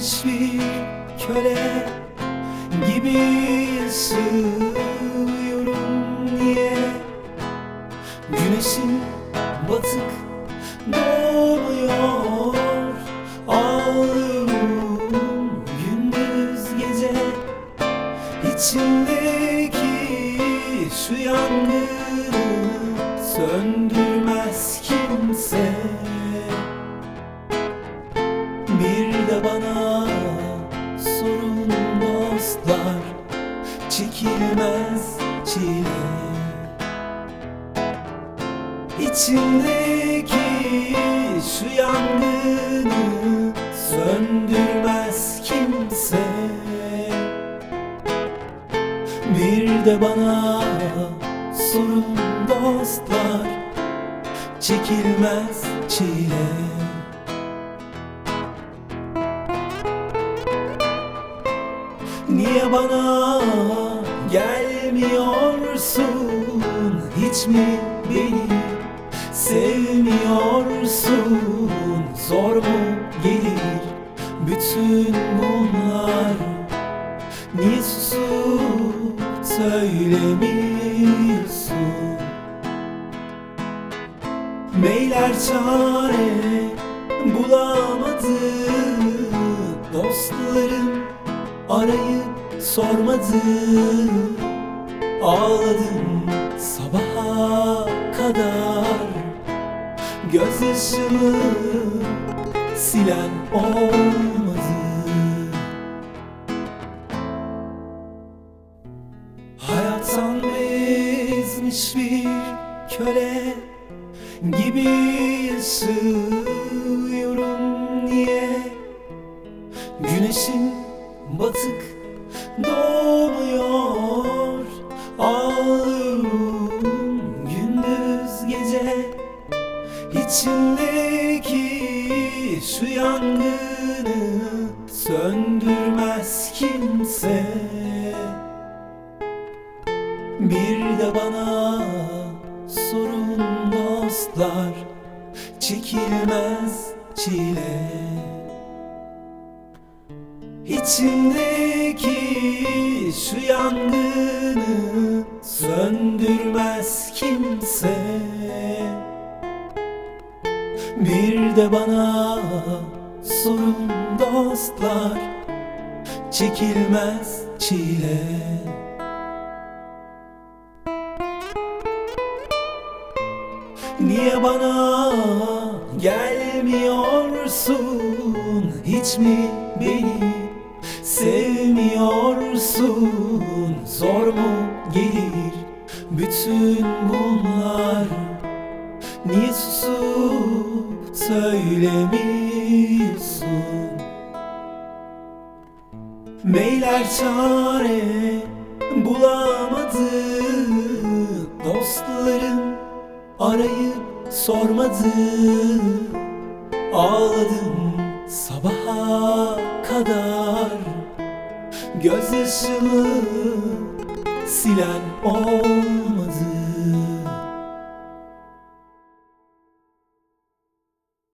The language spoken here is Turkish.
bezmiş bir köle gibi sığıyorum niye Güneşin batık doğmuyor Ağlıyorum gündüz gece. İçimdeki şu yangını söndürmez İçimdeki şu yangını söndürmez kimse. Bir de bana sorun dostlar Çekilmez çile. Niye bana gelmiyorsun Hiç mi beni sevmiyorsun? Zor mu gelir bütün bunlar? Niye susup söylemiyorsun. Meyler çare bulamadı Dostlarım arayıp sormadı Ağladım sabaha kadar. Gözyaşımı silen olmadı. Hayattan bezmiş bir köle gibi yaşıyorum niye Güneşin batık doğmuyor Ağlıyorum gündüz gece. İçimdeki şu yangını söndürmez kimse. Bir de bana sorun dostlar Çekilmez çile İçimdeki şu yangını söndürmez kimse. Bir de bana sorun dostlar Çekilmez çile. Niye bana gelmiyorsun? Hiç mi beni sevmiyorsun Zor mu gelir bütün bunlar? Niye susup söylemiyorsun? Meyler çare bulamadı Dostlarım arayıp sormadı Ağladım sabaha kadar Gözyaşımı silen olmadı